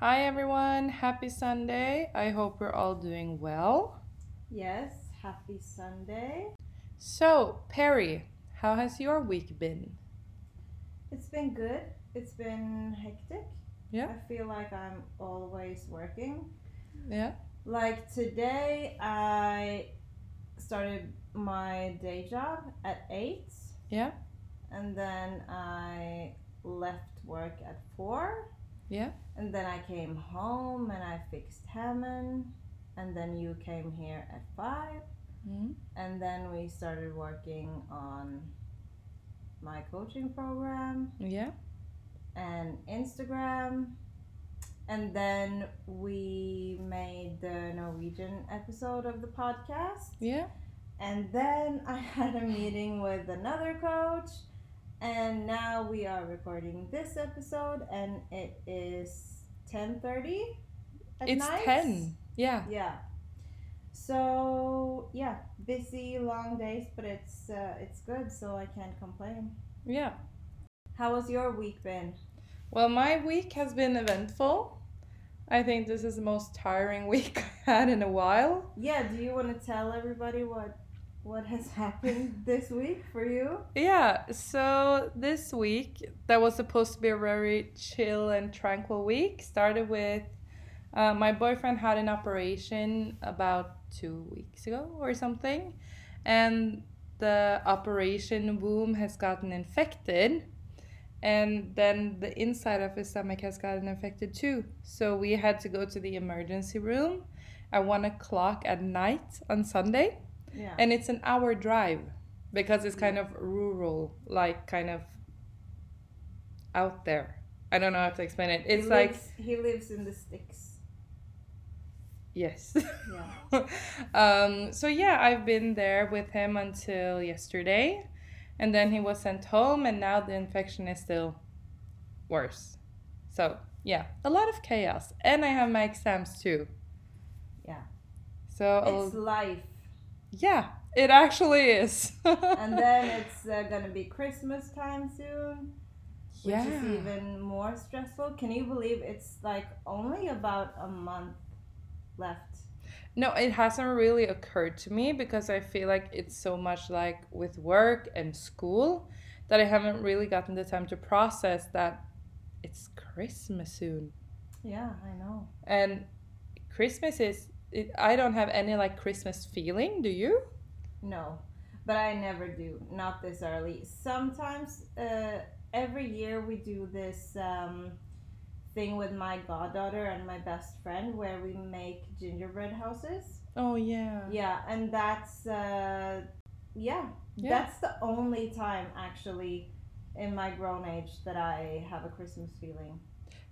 Hi everyone, happy Sunday. I hope we're all doing well. Yes, happy Sunday. So, Perry, how has your week been? It's been good. It's been hectic. Yeah. I feel like I'm always working. Yeah. Like today, I started my day job at 8. Yeah. And then I left work at 4. Yeah. And then I came home and I fixed Hammond. And then you came here at 5. Mm. And then we started working on my coaching program Yeah. and Instagram. And then we made the Norwegian episode of the podcast. Yeah. And then I had a meeting with another coach. And now we are recording this episode and it is 10:30 at It's night. 10. Yeah. Yeah. So yeah, busy, long days, but it's uh, it's good, so I can't complain. Yeah. How has your week been? Well, my week has been eventful. I think this is the most tiring week I had in a while. Yeah, do you want to tell everybody what what has happened this week for you? Yeah, so this week that was supposed to be a very chill and tranquil week. Started with uh, my boyfriend had an operation about two weeks ago or something, and the operation womb has gotten infected, and then the inside of his stomach has gotten infected too. So we had to go to the emergency room at one o'clock at night on Sunday Yeah. and it's an hour drive because it's kind of rural like kind of out there i don't know how to explain it it's he like lives, he lives in the sticks. yes Yeah. um so yeah i've been there with him until yesterday and then he was sent home and now the infection is still worse so yeah a lot of chaos and i have my exams too Yeah. so It's I'll- life. Yeah it actually is And then it's uh, gonna be Christmas time soon, which yeah is even more stressful. Can you believe it's like only about a month left? No, it hasn't really occurred to me because I feel like it's so much like with work and school that I haven't really gotten the time to process that it's Christmas soon. Yeah, I know. And Christmas is it, I don't have any like Christmas feeling, do you? No, but I never do. Not this early. Sometimes, uh, every year we do this um, thing with my goddaughter and my best friend where we make gingerbread houses. Oh yeah. Yeah, and that's uh, yeah, Yeah. that's the only time actually in my grown age that I have a Christmas feeling.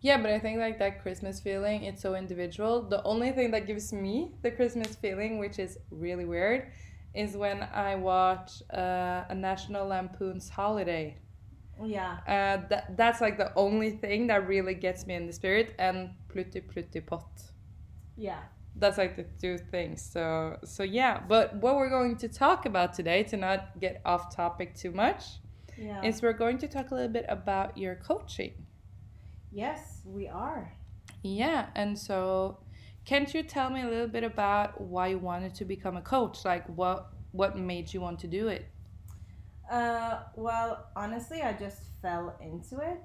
Yeah, but I think like that Christmas feeling, it's so individual. The only thing that gives me the Christmas feeling, which is really weird, is when I watch uh, a National Lampoon's Holiday. Yeah, Uh, that, that's like the only thing that really gets me in the spirit, and Putti Plutti Pott. yeah, That's like the two things. So so yeah. But what we're going to talk about today, to not get off topic too much, yeah. is we're going to talk a little bit about your coaching. Yes, we are. Yeah, and so can't you tell me a little bit about why you wanted to become a coach? Like what what made you want to do it? Uh, well, honestly, I just fell into it.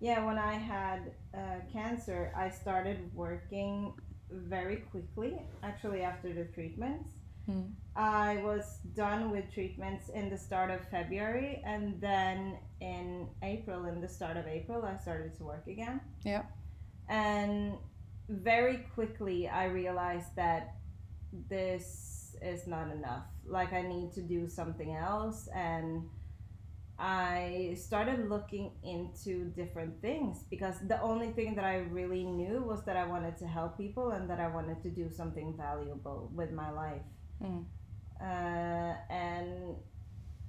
Yeah, when I had uh, cancer, I started working very quickly, actually, after the treatments. Hmm. I was done with treatments in the start of February, and then in April, in the start of April, I started to work again. Yeah. And very quickly, I realized that this is not enough. Like, I need to do something else. And I started looking into different things because the only thing that I really knew was that I wanted to help people and that I wanted to do something valuable with my life. Mm. Uh, and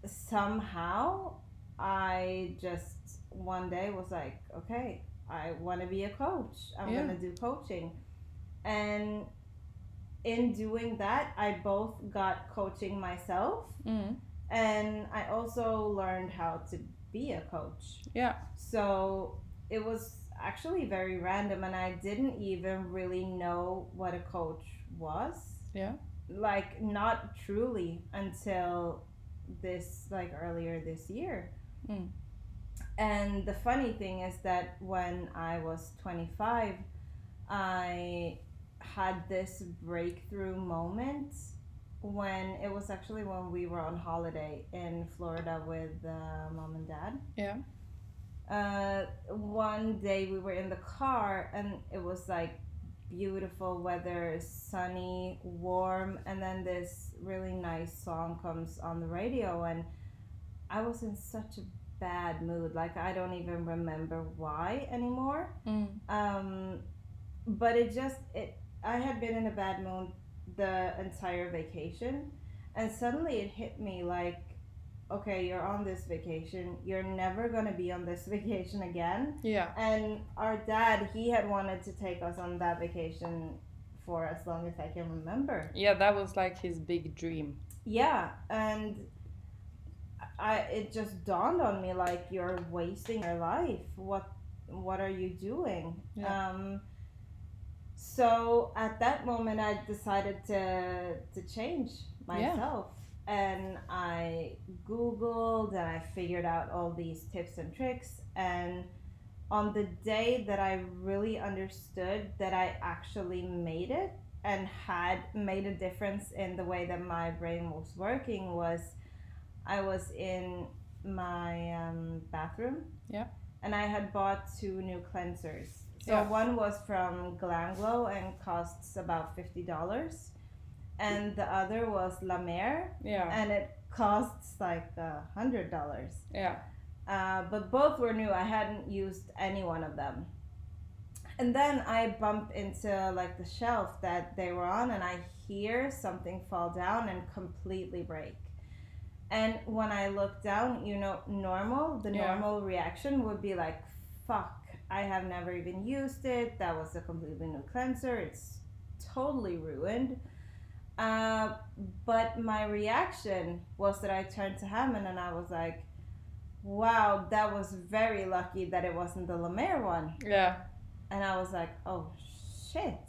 somehow I just one day was like, okay, I want to be a coach. I'm Yeah. going to do coaching. And in doing that, I both got coaching myself Mm. and I also learned how to be a coach. Yeah. So it was actually very random, and I didn't even really know what a coach was. Yeah. Like, not truly until this, like, earlier this year. Mm. And the funny thing is that when I was 25, I had this breakthrough moment when it was actually when we were on holiday in Florida with uh, mom and dad. Yeah. Uh, one day we were in the car and it was like beautiful weather, sunny, warm, and then this really nice song comes on the radio and I was in such a bad mood. Like I don't even remember why anymore. Mm. Um, but it just it I had been in a bad mood the entire vacation, and suddenly it hit me like, okay, you're on this vacation. You're never gonna be on this vacation again. Yeah. And our dad, he had wanted to take us on that vacation for as long as I can remember. Yeah, that was like his big dream. Yeah, and I it just dawned on me like you're wasting your life. What what are you doing? Yeah. Um so at that moment I decided to to change myself. Yeah. And I googled and I figured out all these tips and tricks and on the day that I really understood that I actually made it and had made a difference in the way that my brain was working was I was in my um, bathroom. Yeah. And I had bought two new cleansers. So Yeah. one was from Glamglow and costs about fifty dollars, and the other was La Mer Yeah. and it costs like a hundred dollars. Yeah. Uh, but both were new. I hadn't used any one of them. And then I bump into like the shelf that they were on, and I hear something fall down and completely break. And when I look down, you know, normal, the Yeah. normal reaction would be like, fuck, I have never even used it. That was a completely new cleanser. It's totally ruined. Uh, but my reaction was that I turned to Hammond and I was like, wow, that was very lucky that it wasn't the La Mer one. Yeah. And I was like, oh shit,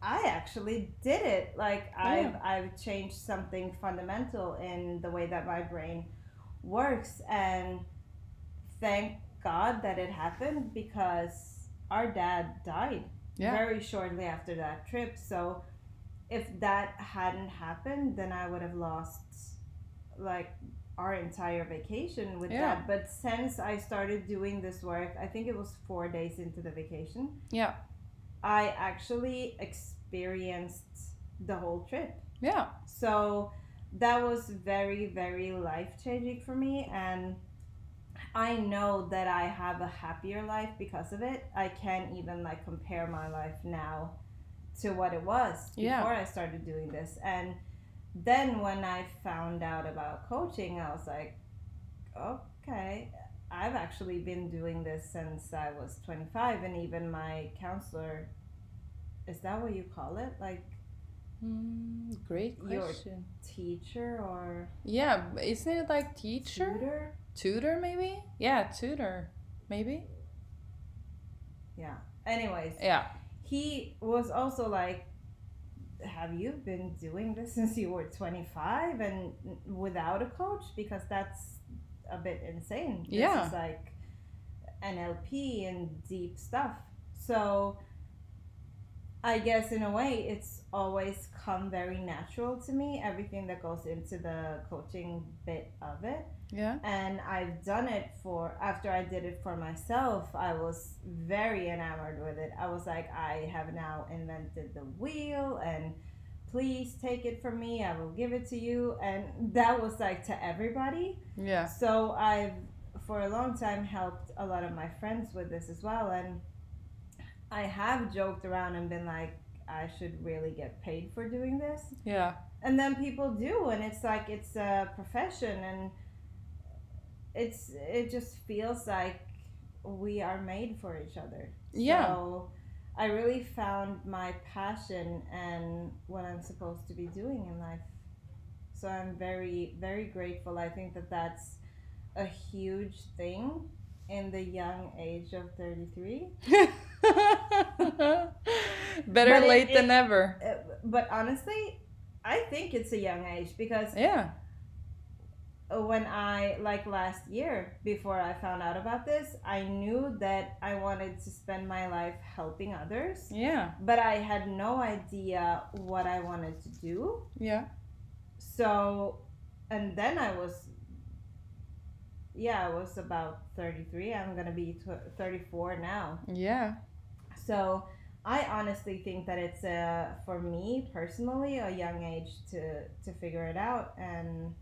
I actually did it. Like I've I've changed something fundamental in the way that my brain works, and thank God that it happened because our dad died Yeah. very shortly after that trip. So if that hadn't happened, then I would have lost like our entire vacation with Yeah. that. But since I started doing this work, I think it was four days into the vacation, Yeah. I actually experienced the whole trip. Yeah. So that was very, very life changing for me. And I know that I have a happier life because of it. I can't even like compare my life now to what it was Yeah. before I started doing this. And then when I found out about coaching, I was like, okay, I've actually been doing this since I was 25. And even my counselor, is that what you call it? Like Mm, great Your- question. teacher or Yeah, isn't it like teacher? tutor? Tutor, maybe? Yeah, tutor, maybe. Yeah. Anyways, Yeah. He was also like, "Have you been doing this since you were 25 and without a coach? Because that's a bit insane. This Yeah. like NLP and deep stuff. So I guess in a way, it's always come very natural to me. Everything that goes into the coaching bit of it. Yeah. and I've done it for after I did it for myself I was very enamored with it I was like I have now invented the wheel and please take it from me I will give it to you and that was like to everybody Yeah. so I've for a long time helped a lot of my friends with this as well and I have joked around and been like I should really get paid for doing this Yeah. and then people do and it's like it's a profession and it's it just feels like we are made for each other Yeah. so i really found my passion and what i'm supposed to be doing in life so i'm very very grateful i think that that's a huge thing in the young age of 33. Better But it- late than it- never. Uh, but honestly, I think it's a young age because Yeah. when I like last year before I found out about this, I knew that I wanted to spend my life helping others, Yeah. but I had no idea what I wanted to do. Yeah. So, and then I was yeah, I was about 33. I'm going to be 34 now. Yeah. So, I honestly think that it's a for me personally a young age to to figure it out and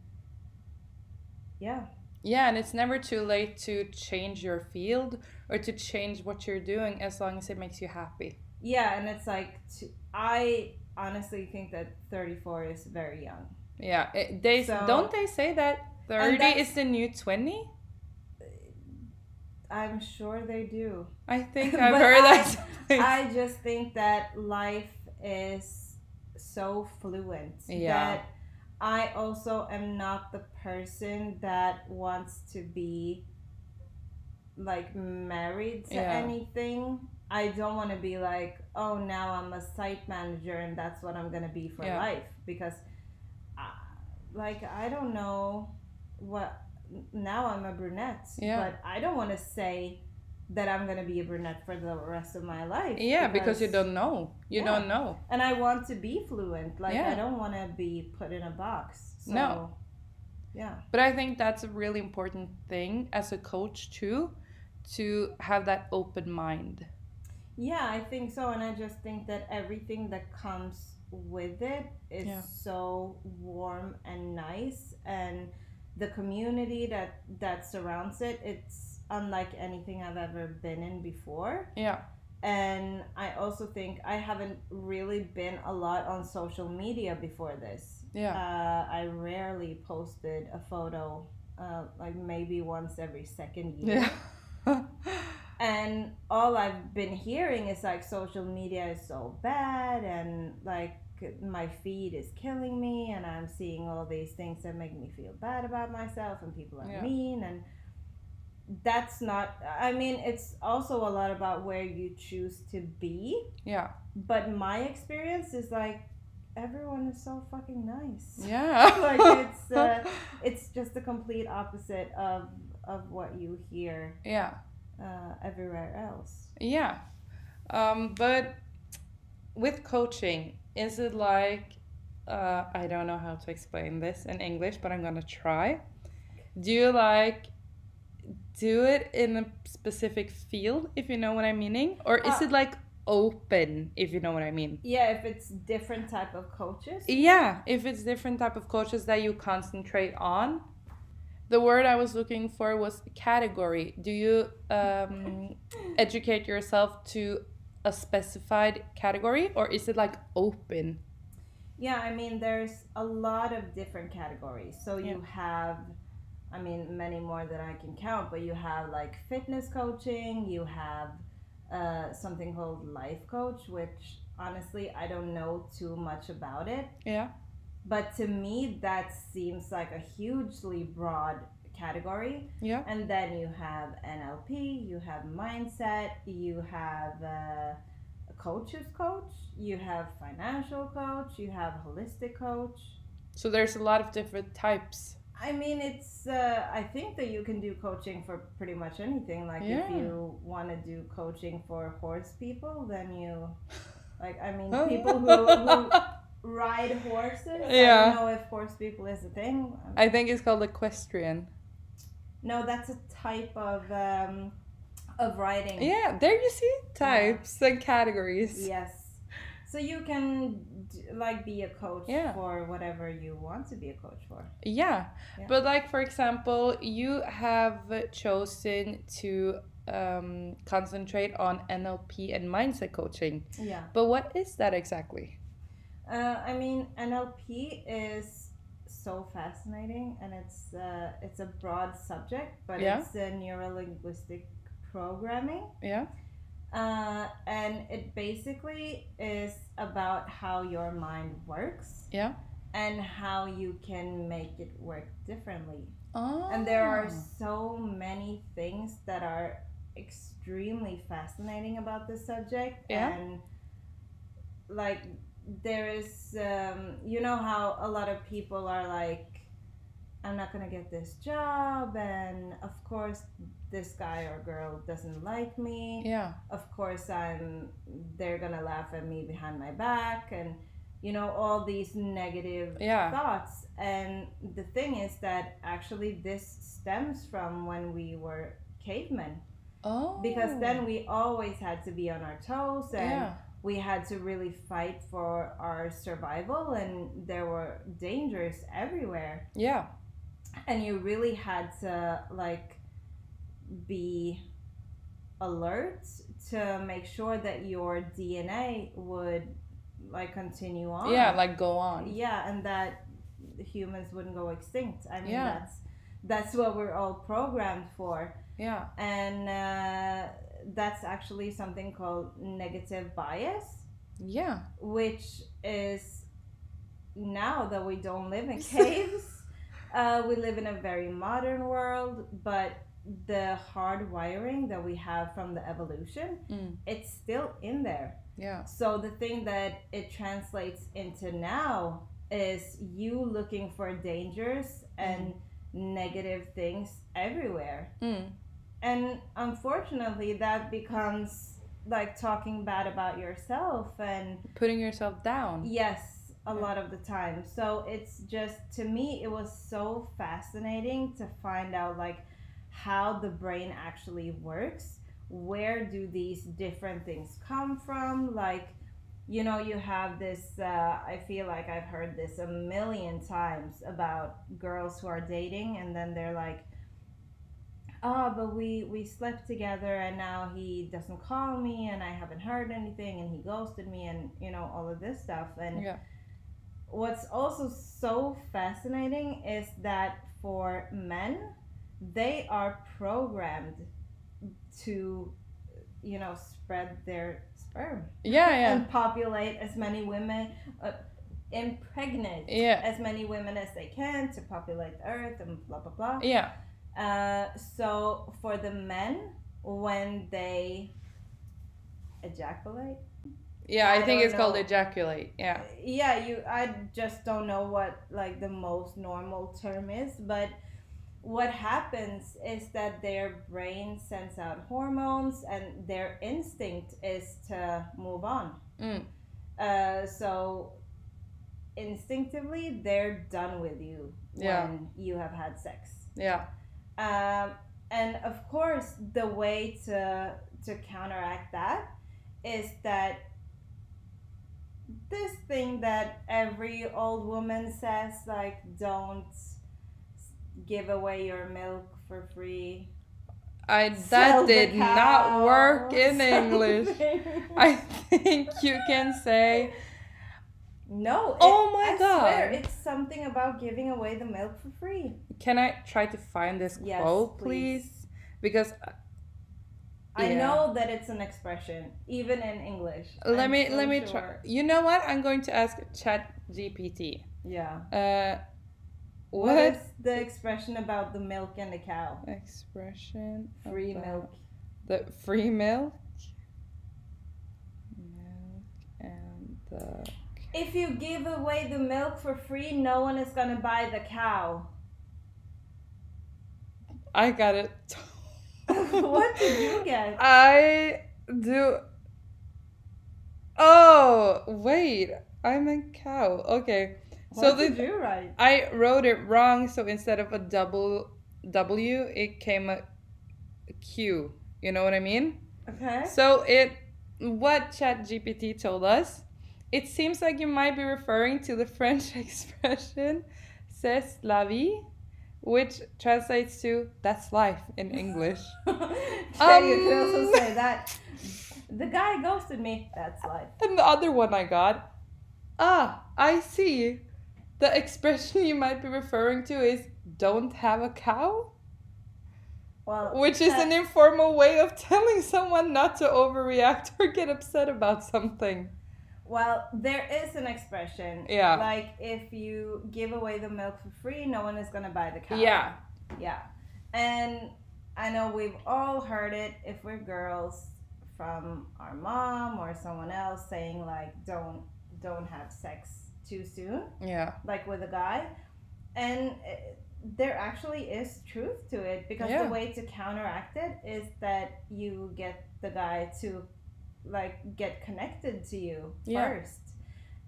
yeah. Yeah, and it's never too late to change your field or to change what you're doing as long as it makes you happy. Yeah, and it's like to, I honestly think that 34 is very young. Yeah. It, they So- don't they say that 30 is the new 20? I'm sure they do. I think I've heard I- that. I just think that life is so fluent Yeah. that I also am not the person that wants to be like married to Yeah. anything. I don't want to be like, oh, now I'm a site manager and that's what I'm going to be for Yeah. life because I, like I don't know what now I'm a brunette, Yeah. but I don't want to say that I'm going to be a brunette for the rest of my life. yeah, because you don't know. You Yeah. don't know. And I want to be fluent. Like Yeah. I don't want to be put in a box. So, No. Yeah. But I think that's a really important thing as a coach too, to have that open mind. Yeah, I think so. And I just think that everything that comes with it is Yeah. so warm and nice. And the community that, that surrounds it, it's unlike anything I've ever been in before. Yeah. And I also think I haven't really been a lot on social media before this. Yeah. Uh, I rarely posted a photo, uh, like maybe once every second year. Yeah. And all I've been hearing is like social media is so bad and like my feed is killing me and I'm seeing all these things that make me feel bad about myself and people are Yeah. mean and that's not I mean it's also a lot about where you choose to be yeah. but my experience is like everyone is so fucking nice Yeah. like it's uh, it's just the complete opposite of of what you hear yeah. uh, everywhere else Yeah. Um, but with coaching, is it like uh, I don't know how to explain this in English, but I'm gonna try. Do you like do it in a specific field, if you know what I'm meaning, or is Uh, it like open, if you know what I mean? yeah if it's different type of coaches Yeah, if it's different type of coaches that you concentrate on. The word I was looking for was category. Do you um, educate yourself to a specified category or is it like open? yeah i mean there's a lot of different categories so you have i mean many more than i can count but you have like fitness coaching you have uh, something called life coach which honestly i don't know too much about it Yeah. but to me that seems like a hugely broad category Yeah. and then you have nlp you have mindset you have uh, a coach's coach you have financial coach you have holistic coach So there's a lot of different types. i mean it's uh, i think that you can do coaching for pretty much anything like if you want to do coaching for horse people then you like i mean Oh. people who, who ride horses i Yeah. don't know if horse people is a thing I think it's called equestrian. No, that's a type of um, of writing. Yeah, there you see types and categories. Yes. So you can like be a coach Yeah. for whatever you want to be a coach for. Yeah. Yeah. But like for example, you have chosen to um, concentrate on NLP and mindset coaching. Yeah. But what is that exactly? Uh, I mean, NLP is so fascinating, and it's uh, it's a broad subject, but Yeah. it's uh, neurolinguistic programming. Yeah. Uh, and it basically is about how your mind works Yeah. and how you can make it work differently. Oh. And there are so many things that are extremely fascinating about this subject. Yeah. And like, there is, um, you know, how a lot of people are like, I'm not gonna get this job, and of course, this guy or girl doesn't like me. Yeah. Of course, I'm. They're gonna laugh at me behind my back, and you know all these negative Yeah. thoughts. And the thing is that actually this stems from when we were cavemen, Oh. because then we always had to be on our toes and Yeah. We had to really fight for our survival, and there were dangers everywhere Yeah. and you really had to like be alert to make sure that your DNA would like continue on. Yeah. Like go on. yeah, and that humans wouldn't go extinct. I mean, Yeah. that's that's what we're all programmed for, Yeah. and uh, that's actually something called negative bias, Yeah. which is now that we don't live in caves, uh, we live in a very modern world, but the hard wiring that we have from the evolution, Mm. it's still in there. Yeah. So the thing that it translates into now is you looking for dangers and negative things everywhere. Mm. And unfortunately, that becomes like talking bad about yourself and Putting yourself down. Yes, a Yeah. lot of the time. So it's just to me it was so fascinating to find out like how the brain actually works. Where do these different things come from? Like you know, you have this uh, I feel like I've heard this a million times about girls who are dating and then they're like oh but we we slept together and now he doesn't call me and i haven't heard anything and he ghosted me and you know all of this stuff and Yeah. what's also so fascinating is that for men they are programmed to you know spread their sperm Yeah. Yeah. and populate as many women uh, impregnate Yeah. as many women as they can to populate the earth and blah blah blah Yeah. Uh, so for the men, when they ejaculate, Yeah. I, I think it's called ejaculate. Yeah. yeah, you. I just don't know what like the most normal term is, but what happens is that their brain sends out hormones, and their instinct is to move on. Mm. Uh, so instinctively, they're done with you Yeah. when you have had sex. Yeah. Um, and of course, the way to to counteract that is that this thing that every old woman says, like, don't give away your milk for free. I that did not work in English. I think you can say no. it- Oh my I Swear, God. it's something about giving away the milk for free. Can I try to find this Yes, quote, please. please? Because uh, I Yeah. know that it's an expression, even in English. let I'm me so let me sure. try. You know what? I'm going to ask Chat GPT. Yeah. Uh, What what is the expression about the milk and the cow? expression? Free milk. The free milk. Milk and the. If you give away the milk for free, no one is gonna buy the cow. I got it. what did you get? I do. Oh wait, I'm a cow. Okay, so what the did you write? I wrote it wrong. So instead of a double W, it came a Q. You know what I mean? Okay. So it, what ChatGPT told us, it seems like you might be referring to the French expression "c'est la vie," which translates to "that's life" in English. yeah, you could Um. also say that. The guy ghosted me. That's life. And the other one I got, ah, I see. The expression you might be referring to is "don't have a cow," Well, which is an informal way of telling someone not to overreact or get upset about something. Well, there is an expression. Yeah. Like if you give away the milk for free, no one is gonna buy the cow. Yeah, Yeah. And I know we've all heard it if we're girls from our mom or someone else saying like don't don't have sex too soon Yeah. like with a guy and it, there actually is truth to it because Yeah. the way to counteract it is that you get the guy to like get connected to you Yeah. first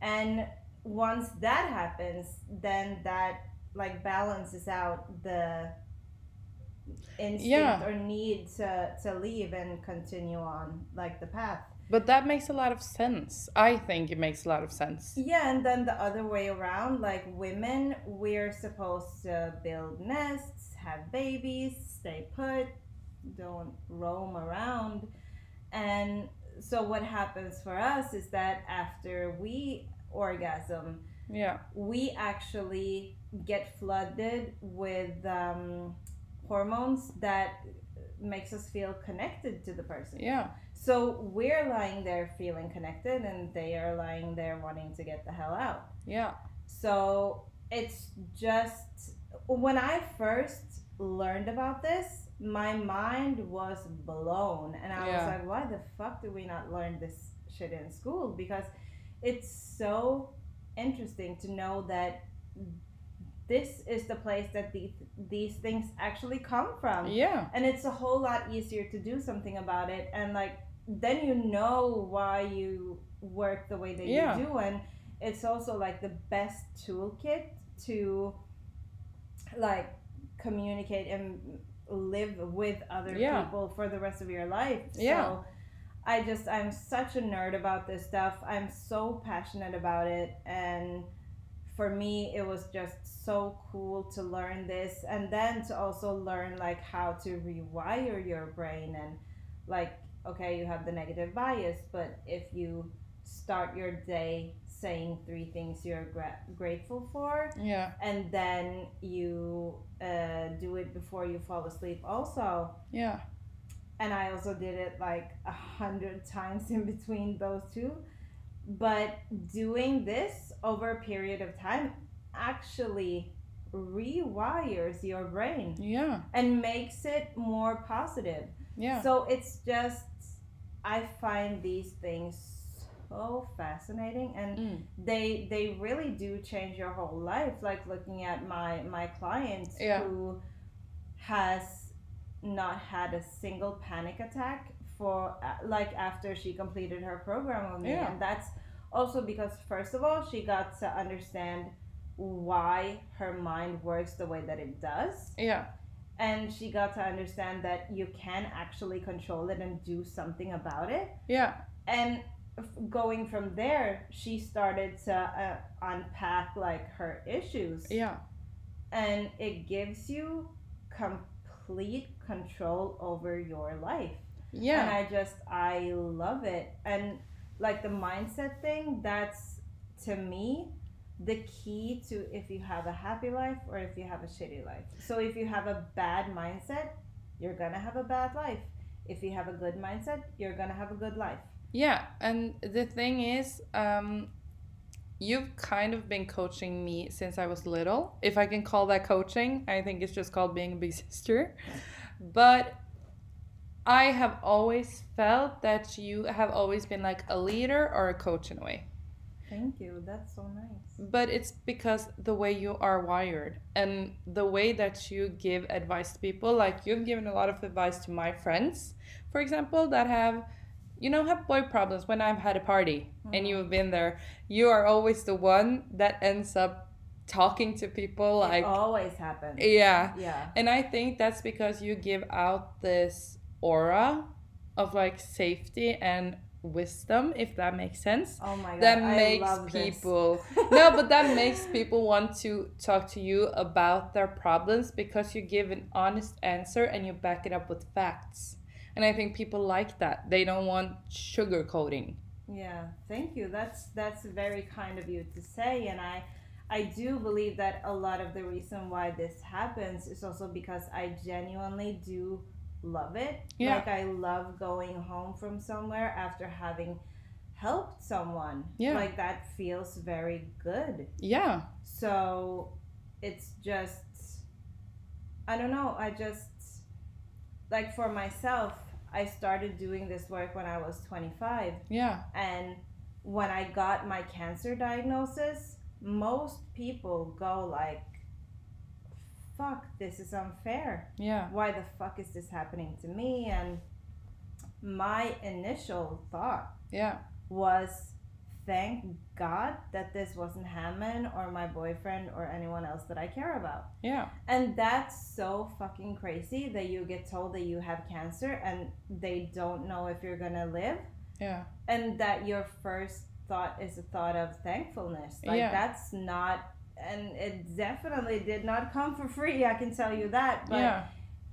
and once that happens then that like balances out the instinct Yeah. or need to to leave and continue on like the path But that makes a lot of sense. I think it makes a lot of sense. Yeah, and then the other way around, like women, we're supposed to build nests, have babies, stay put, don't roam around. And so what happens for us is that after we orgasm, Yeah. we actually get flooded with um, hormones that makes us feel connected to the person. Yeah. So we're lying there feeling connected, and they are lying there wanting to get the hell out. Yeah. So it's just when I first learned about this, my mind was blown, and I Yeah. was like, "Why the fuck do we not learn this shit in school?" Because it's so interesting to know that this is the place that these these things actually come from Yeah. and it's a whole lot easier to do something about it and like then you know why you work the way that Yeah. you do and it's also like the best toolkit to like communicate and live with other Yeah. people for the rest of your life Yeah. so i just i'm such a nerd about this stuff i'm so passionate about it and for me it was just so cool to learn this and then to also learn like how to rewire your brain and like okay you have the negative bias but if you start your day saying three things you're gra- grateful for Yeah. and then you uh, do it before you fall asleep also Yeah. and I also did it like a hundred times in between those two. But doing this over a period of time actually rewires your brain Yeah. and makes it more positive. Yeah. So it's just, I find these things so fascinating and Mm. they they really do change your whole life like looking at my my client Yeah. who has not had a single panic attack for uh, like after she completed her program with me Yeah. and that's also because first of all she got to understand why her mind works the way that it does Yeah. and she got to understand that you can actually control it and do something about it Yeah. and going from there she started to uh, unpack like her issues. Yeah. and it gives you complete control over your life. Yeah. and i just i love it. And like the mindset thing that's to me the key to if you have a happy life or if you have a shitty life. So if you have a bad mindset you're gonna have a bad life. If you have a good mindset you're gonna have a good life Yeah, and the thing is, um, you've kind of been coaching me since I was little. If I can call that coaching, I think it's just called being a big sister. But I have always felt that you have always been like a leader or a coach in a way. Thank you. That's so nice. But it's because the way you are wired and the way that you give advice to people. Like you've given a lot of advice to my friends, for example, that have, you know, have boy problems when I've had a party and mm-hmm. you have been there. You are always the one that ends up talking to people it like, always happens. yeah. Yeah. And I think that's because you give out this aura of like safety and wisdom, if that makes sense Oh my god. that I makes people no but that makes people want to talk to you about their problems because you give an honest answer and you back it up with facts and i think people like that they don't want sugar coating Yeah, thank you. That's that's very kind of you to say, and I I do believe that a lot of the reason why this happens is also because I genuinely do love it. Yeah. Like I love going home from somewhere after having helped someone. Yeah. Like that feels very good. yeah So it's just I don't know. I just like for myself, I started doing this work when I was 25. Yeah. And when I got my cancer diagnosis, most people go like, fuck, this is unfair. Yeah. Why the fuck is this happening to me? And my initial thought Yeah. was, thank God that this wasn't Hammond or my boyfriend or anyone else that I care about. Yeah. And that's so fucking crazy that you get told that you have cancer and they don't know if you're gonna live Yeah. and that your first thought is a thought of thankfulness. Like Yeah. that's not and it definitely did not come for free, I can tell you that. But yeah.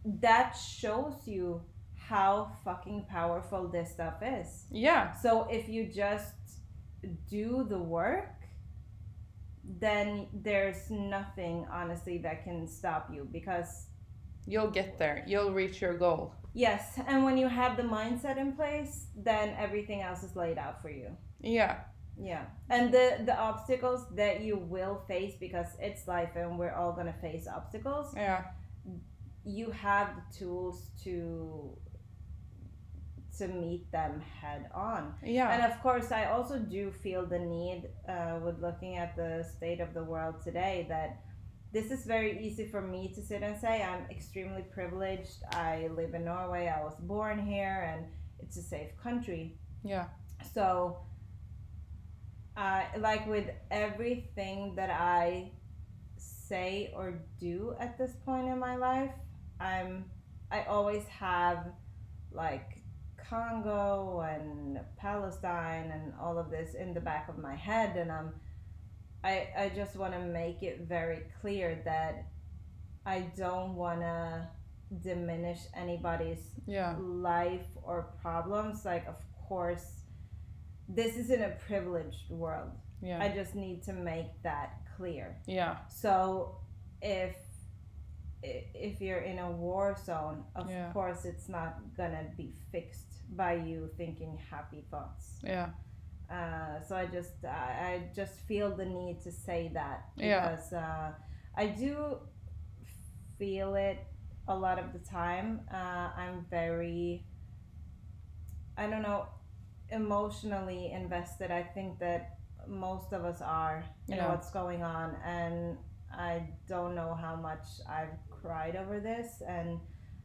that shows you how fucking powerful this stuff is. Yeah. So if you just do the work, then there's nothing honestly that can stop you because You'll get there. You'll reach your goal. yes, and when you have the mindset in place, then everything else is laid out for you. Yeah. Yeah. And the the obstacles that you will face because it's life and we're all going to face obstacles, Yeah. you have the tools to to meet them head on. Yeah. And of course, I also do feel the need, uh, with looking at the state of the world today, that this is very easy for me to sit and say. I'm extremely privileged. I live in Norway. I was born here, and it's a safe country. Yeah. So, uh, like with everything that I say or do at this point in my life, I'm I always have like Congo and Palestine and all of this in the back of my head, and I'm I I just want to make it very clear that I don't want to diminish anybody's Yeah. life or problems like of course this isn't a privileged world Yeah. i just need to make that clear Yeah. so if if you're in a war zone of Yeah. course it's not gonna be fixed by you thinking happy thoughts Yeah. uh, so I just I, I just feel the need to say that Yeah. because uh, I do feel it a lot of the time. Uh, I'm very I don't know emotionally invested. I think that most of us are in Yeah. what's going on, and I don't know how much I've cried over this and.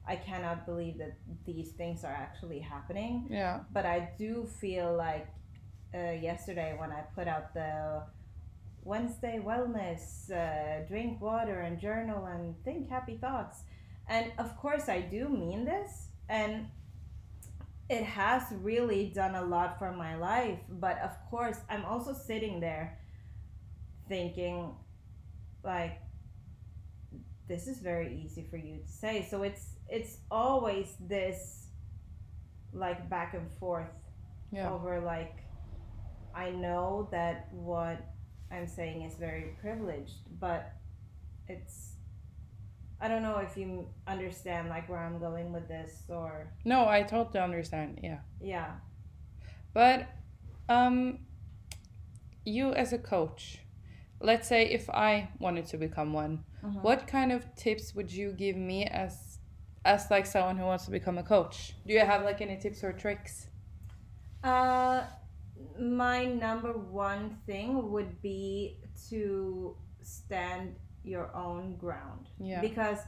I cannot believe that these things are actually happening Yeah. but I do feel like uh, yesterday when I put out the Wednesday wellness, uh, drink water and journal and think happy thoughts. And of course, I do mean this, and it has really done a lot for my life. But of course, I'm also sitting there thinking, like, this is very easy for you to say. So it's it's always this like back and forth Yeah. over like I know that what I'm saying is very privileged, but it's I don't know if you understand like where I'm going with this or No, I totally understand. Yeah. yeah. But um you as a coach, let's say if I wanted to become one, Mhm. what kind of tips would you give me as as like someone who wants to become a coach? Do you have like any tips or tricks? Uh my number one thing would be to stand your own ground. Yeah. because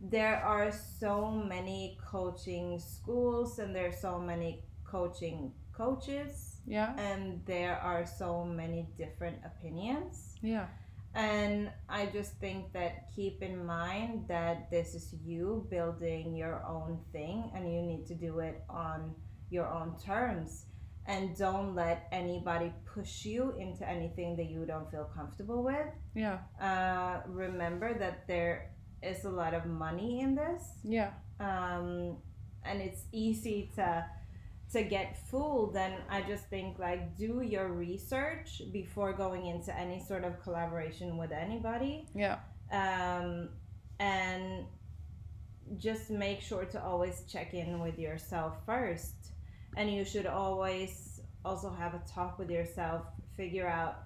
there are so many coaching schools and there are so many coaching coaches Yeah. and there are so many different opinions Yeah. And i just think that keep in mind that this is you building your own thing and you need to do it on your own terms and don't let anybody push you into anything that you don't feel comfortable with Yeah. uh, remember that there is a lot of money in this Yeah. um, and it's easy to to get fooled then i just think like do your research before going into any sort of collaboration with anybody. Yeah. um, and just make sure to always check in with yourself first. And you should always also have a talk with yourself figure out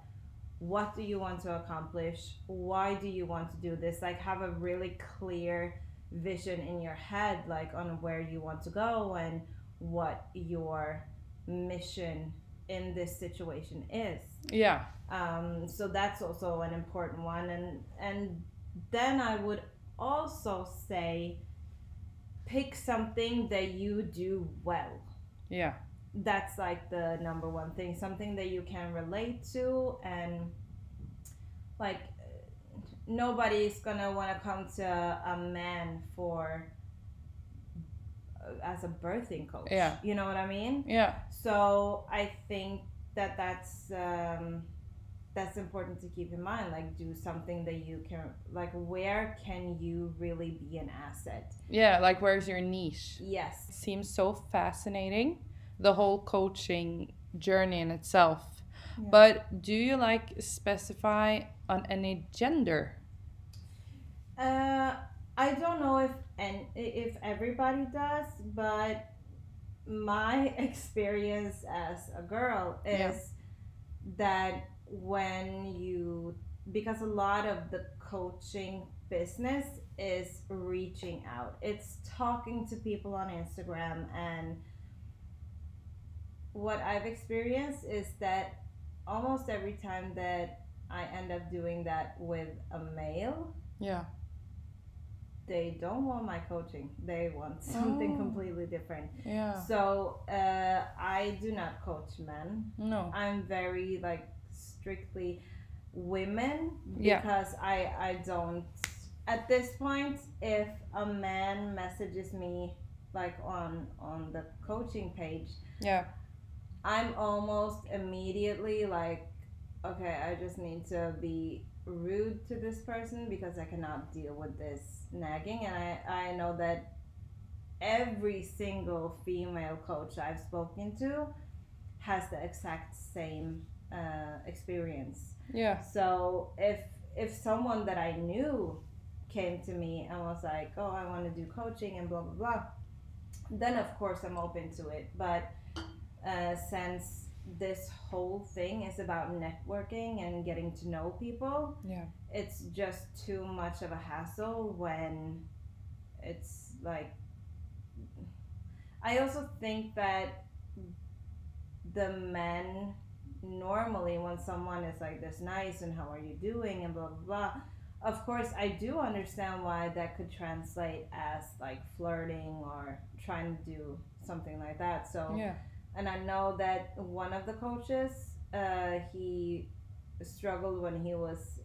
what do you want to accomplish? Why do you want to do this? Like have a really clear vision in your head like on where you want to go and what your mission in this situation is Yeah. um, so that's also an important one and and then i would also say pick something that you do well Yeah. that's like the number one thing something that you can relate to and like nobody's gonna want to come to a man for as a birthing coach Yeah. you know what i mean Yeah. so I think that that's um, that's important to keep in mind. Like, do something that you can like. Where can you really be an asset? Yeah. Like, where's your niche? Yes. It seems so fascinating the whole coaching journey in itself Yeah. but do you like specify on any gender Uh, I don't know if and if everybody does, but my experience as a girl is Yeah. that when you because a lot of the coaching business is reaching out. It's talking to people on Instagram and what I've experienced is that almost every time that I end up doing that with a male, yeah they don't want my coaching. They want something Oh. completely different. yeah So uh, I do not coach men. no I'm very like strictly women Yeah. because I I don't at this point if a man messages me like on on the coaching page yeah I'm almost immediately like, okay, I just need to be rude to this person because I cannot deal with this nagging. And I, I know that every single female coach I've spoken to has the exact same uh, experience. yeah So if if someone that I knew came to me and was like, "Oh, I want to do coaching and blah blah blah," then of course I'm open to it. But uh, since this whole thing is about networking and getting to know people, yeah it's just too much of a hassle when it's like. I also think that the men normally when someone is like this nice and how are you doing and blah blah blah of course i do understand why that could translate as like flirting or trying to do something like that so yeah and I know that one of the coaches, uh, he struggled when he was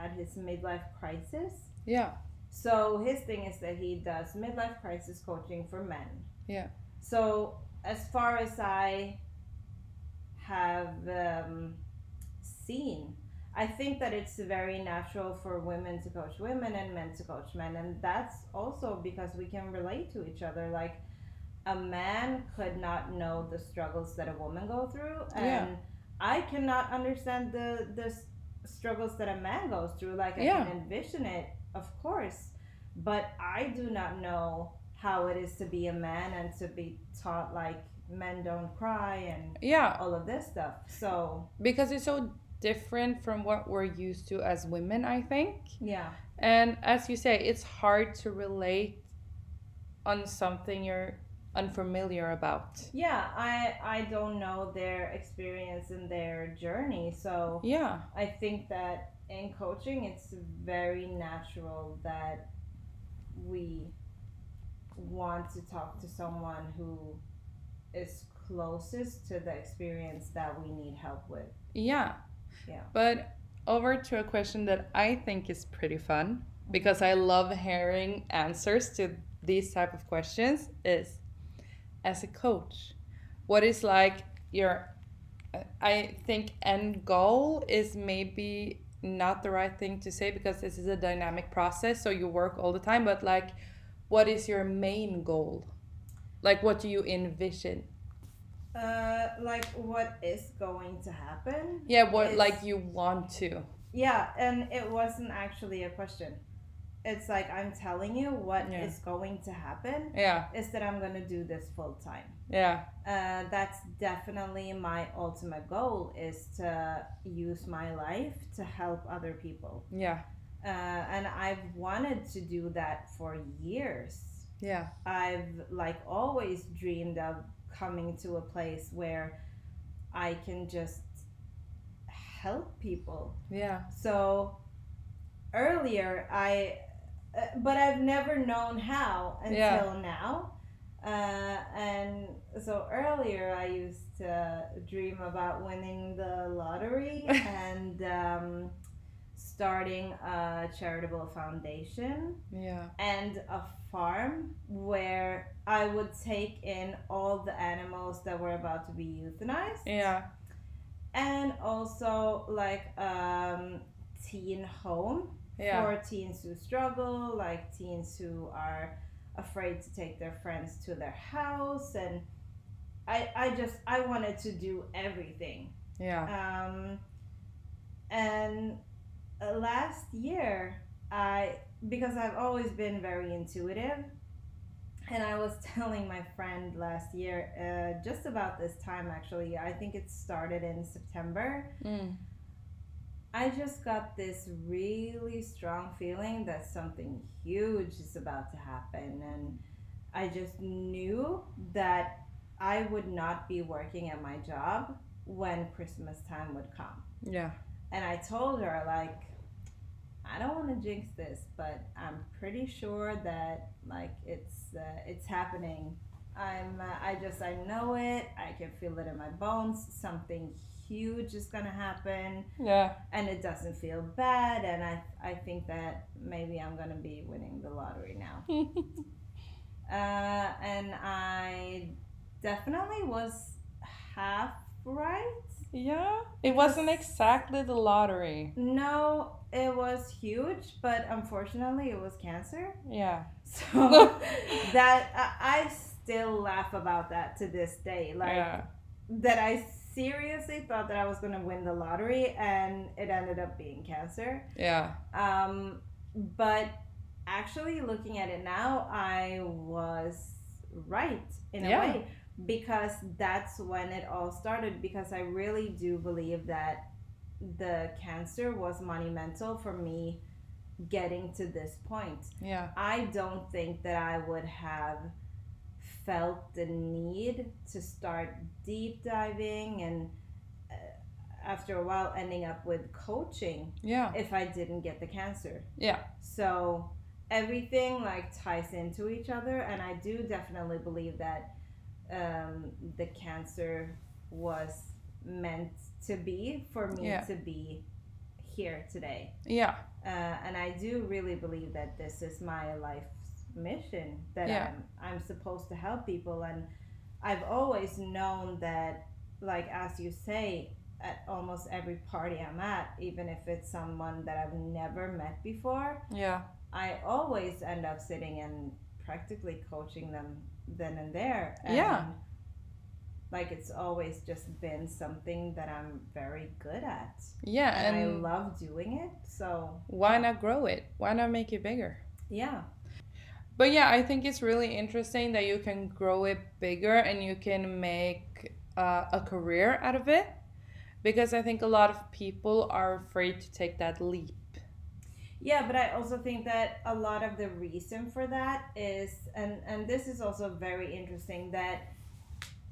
had his midlife crisis. yeah So his thing is that he does midlife crisis coaching for men. Yeah. So as far as I have um, seen, I think that it's very natural for women to coach women and men to coach men, and that's also because we can relate to each other. Like a man could not know the struggles that a woman go through, and Yeah. I cannot understand the the struggles that a man goes through. Like I Yeah. can envision it, of course, but I do not know how it is to be a man and to be taught like men don't cry and yeah all of this stuff. So because it's so different from what we're used to as women i think yeah, and as you say it's hard to relate on something you're unfamiliar about yeah. I I don't know their experience and their journey, so yeah I think that in coaching, it's very natural that we want to talk to someone who is closest to the experience that we need help with. Yeah. Yeah. But over to a question that I think is pretty fun because I love hearing answers to these type of questions is as a coach, what is like your I think end goal is maybe not the right thing to say because this is a dynamic process so you work all the time but like what is your main goal? Like what do you envision? Uh, like what is going to happen? Yeah, what like you want to. Yeah, and it wasn't actually a question. It's like I'm telling you what is Yeah. going to happen Yeah. is that I'm gonna do this full time. Yeah. Uh, that's definitely my ultimate goal is to use my life to help other people. Yeah. uh, and I've wanted to do that for years. Yeah. I've like always dreamed of coming to a place where I can just help people. Yeah. So earlier I uh, but I've never known how until Yeah. now. Uh, and so earlier I used to dream about winning the lottery and um, starting a charitable foundation Yeah. and a farm where I would take in all the animals that were about to be euthanized Yeah. and also like um teen home Yeah. for teens who struggle like teens who are afraid to take their friends to their house and i i just i wanted to do everything Yeah. um and uh, last year i because i've always been very intuitive and i was telling my friend last year uh, just about this time actually i think it started in september Mm. I just got this really strong feeling that something huge is about to happen. And I just knew that I would not be working at my job when Christmas time would come. Yeah. And I told her, like, I don't want to jinx this, but I'm pretty sure that like it's uh, it's happening. I'm uh, I just I know it. I can feel it in my bones. Something huge is gonna happen Yeah. and it doesn't feel bad and I, I think that maybe i'm going to be winning the lottery now uh, and i definitely was half right yeah. It wasn't exactly the lottery. no it was huge but unfortunately it was cancer Yeah. so that I, I still laugh about that to this day like yeah. that i seriously thought that i was going to win the lottery and it ended up being cancer Yeah. Um, but actually, looking at it now, I was right in a Yeah. way because that's when it all started. Because I really do believe that the cancer was monumental for me getting to this point. Yeah. I don't think that I would have felt the need to start deep diving and uh, after a while ending up with coaching Yeah. if I didn't get the cancer. Yeah. So everything like ties into each other, and I do definitely believe that um, the cancer was meant to be for me Yeah. to be here today. Yeah. Uh, and I do really believe that this is my life's mission that Yeah. I'm, I'm supposed to help people and I've always known that like as you say at almost every party I'm at even if it's someone that I've never met before Yeah. I always end up sitting and practically coaching them then and there and Yeah. like it's always just been something that I'm very good at Yeah. and, I love doing it so why not grow it? Why not make it bigger? yeah But yeah, I think it's really interesting that you can grow it bigger and you can make uh, a career out of it. Because I think a lot of people are afraid to take that leap. Yeah, but I also think that a lot of the reason for that is, and and this is also very interesting that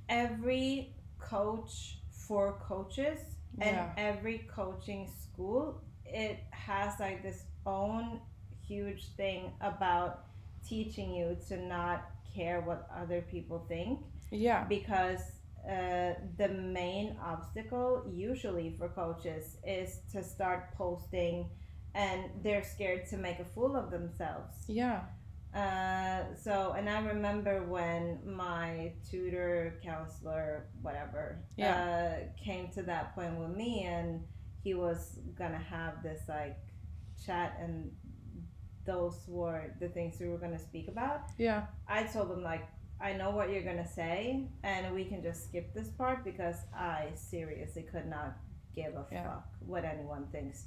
every coach for coaches and Yeah. every coaching school it has like this own huge thing about teaching you to not care what other people think Yeah. because uh, the main obstacle usually for coaches is to start posting and they're scared to make a fool of themselves Yeah. uh, so and i remember when my tutor counselor whatever uh, came to that point with me and he was gonna have this like chat and those were the things we were gonna speak about Yeah. I told them, like I know what you're gonna say, and we can just skip this part because I seriously could not give a Yeah. fuck what anyone thinks.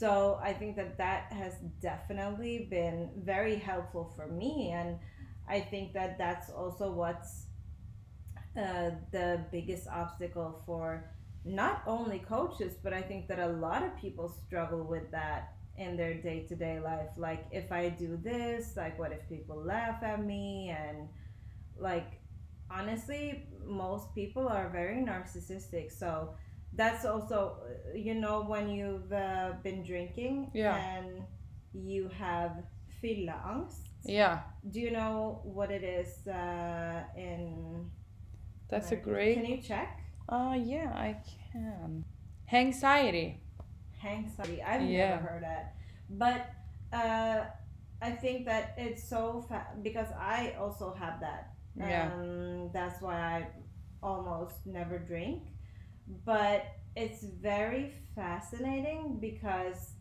So I think that that has definitely been very helpful for me, and I think that that's also what's uh, the biggest obstacle for not only coaches, but I think that a lot of people struggle with that in their day-to-day life like if i do this like what if people laugh at me and like honestly most people are very narcissistic so that's also you know when you've uh, been drinking Yeah. and you have fylleangst Yeah, do you know what it is uh, in that's a great. can you check Oh yeah, I can. Anxiety. Anxiety. I've Yeah. never heard that, but uh, I think that it's so fa- because I also have that. Yeah. Um, that's why I almost never drink, but it's very fascinating because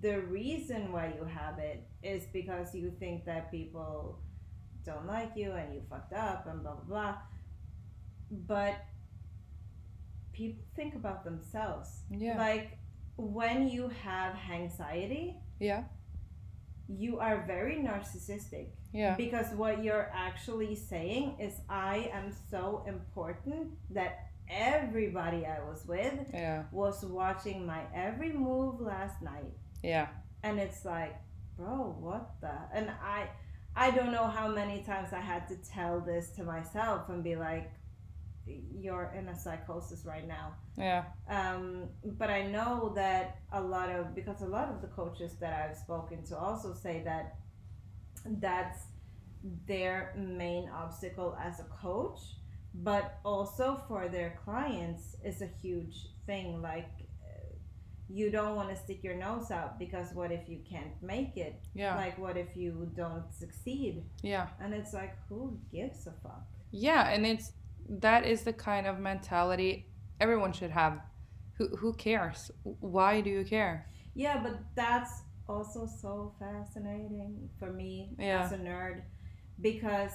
the reason why you have it is because you think that people don't like you and you fucked up and blah blah blah. But people think about themselves. Yeah. Like when you have anxiety, Yeah. you are very narcissistic Yeah. because what you're actually saying is I am so important that everybody I was with Yeah. was watching my every move last night Yeah. and it's like bro what the and I I don't know how many times I had to tell this to myself and be like you're in a psychosis right now Yeah. um, but I know that a lot of because a lot of the coaches that I've spoken to also say that that's their main obstacle as a coach, but also for their clients is a huge thing. Like uh, you don't want to stick your nose out because what if you can't make it? Yeah. Like what if you don't succeed? Yeah. And it's like who gives a fuck? Yeah, and it's that is the kind of mentality everyone should have. Who who cares? Why do you care? Yeah, but that's also so fascinating for me Yeah. as a nerd because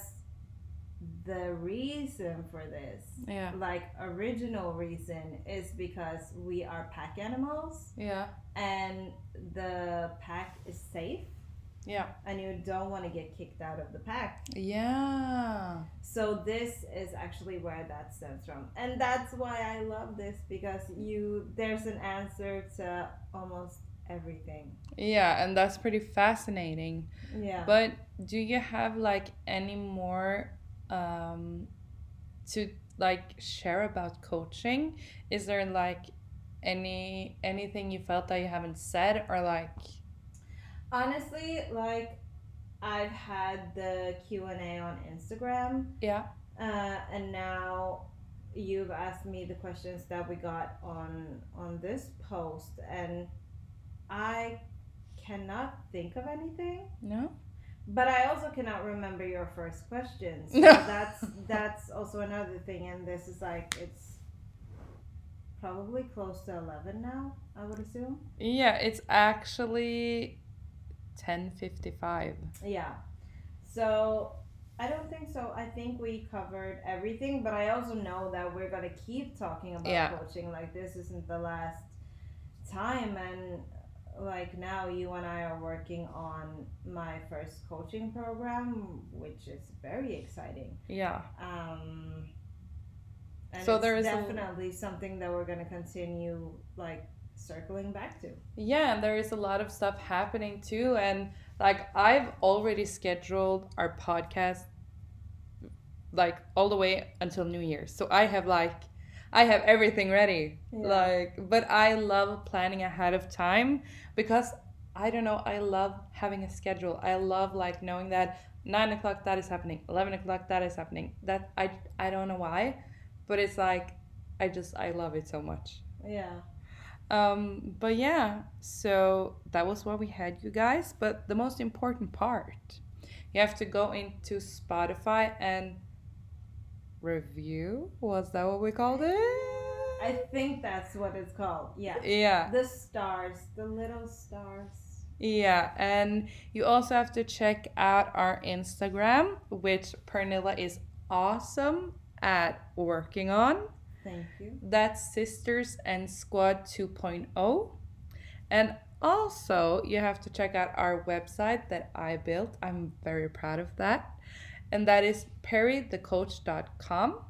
the reason for this, Yeah. like original reason, is because we are pack animals Yeah. and the pack is safe Yeah. and you don't want to get kicked out of the pack. Yeah. So this is actually where that stems from. And that's why I love this because you there's an answer to almost everything. Yeah, and that's pretty fascinating. Yeah. But do you have like any more um to like share about coaching? Is there like any anything you felt that you haven't said or like Honestly, like I've had the Q and A on Instagram, yeah. uh, and now you've asked me the questions that we got on on this post, and I cannot think of anything. No? But I also cannot remember your first question. So No. that's that's also another thing, and this is like it's probably close to eleven now. I would assume. Yeah, it's actually 10:55. Yeah. So I don't think so. I think we covered everything, but I also know that we're gonna keep talking about Yeah. coaching. Like this isn't the last time, and like now you and I are working on my first coaching program, which is very exciting. Yeah. Um, and So there is a- definitely something that we're gonna continue like circling back to. Yeah, and there is a lot of stuff happening too. And like, I've already scheduled our podcast like all the way until New Year's. So I have like, I have everything ready. Yeah. Like, but I love planning ahead of time because I don't know, I love having a schedule. I love like knowing that nine o'clock that is happening, 11 o'clock that is happening. That I, I don't know why, but it's like, I just, I love it so much. Yeah. Um, but yeah, so that was what we had, you guys. But the most important part, you have to go into Spotify and review. Was that what we called it? I think that's what it's called. Yeah. yeah, The stars, the little stars. yeah, and you also have to check out our Instagram, which Pernille is awesome at working on. Thank you. That's Sisters and Squad 2.0. And also, you have to check out our website that I built. I'm very proud of that. And that is perrythecoach.com.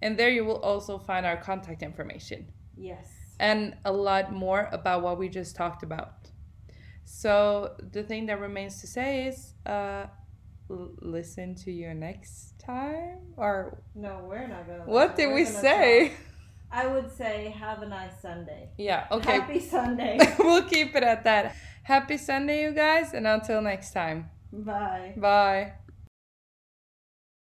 And there you will also find our contact information Yes. and a lot more about what we just talked about. So the thing that remains to say is uh, l- listen to you next time. Or No, we're not gonna. what listen. did We're we say? talk. I would say have a nice Sunday. Yeah, okay. Happy Sunday. we'll keep it at that. Happy Sunday, you guys, and until next time. Bye. Bye.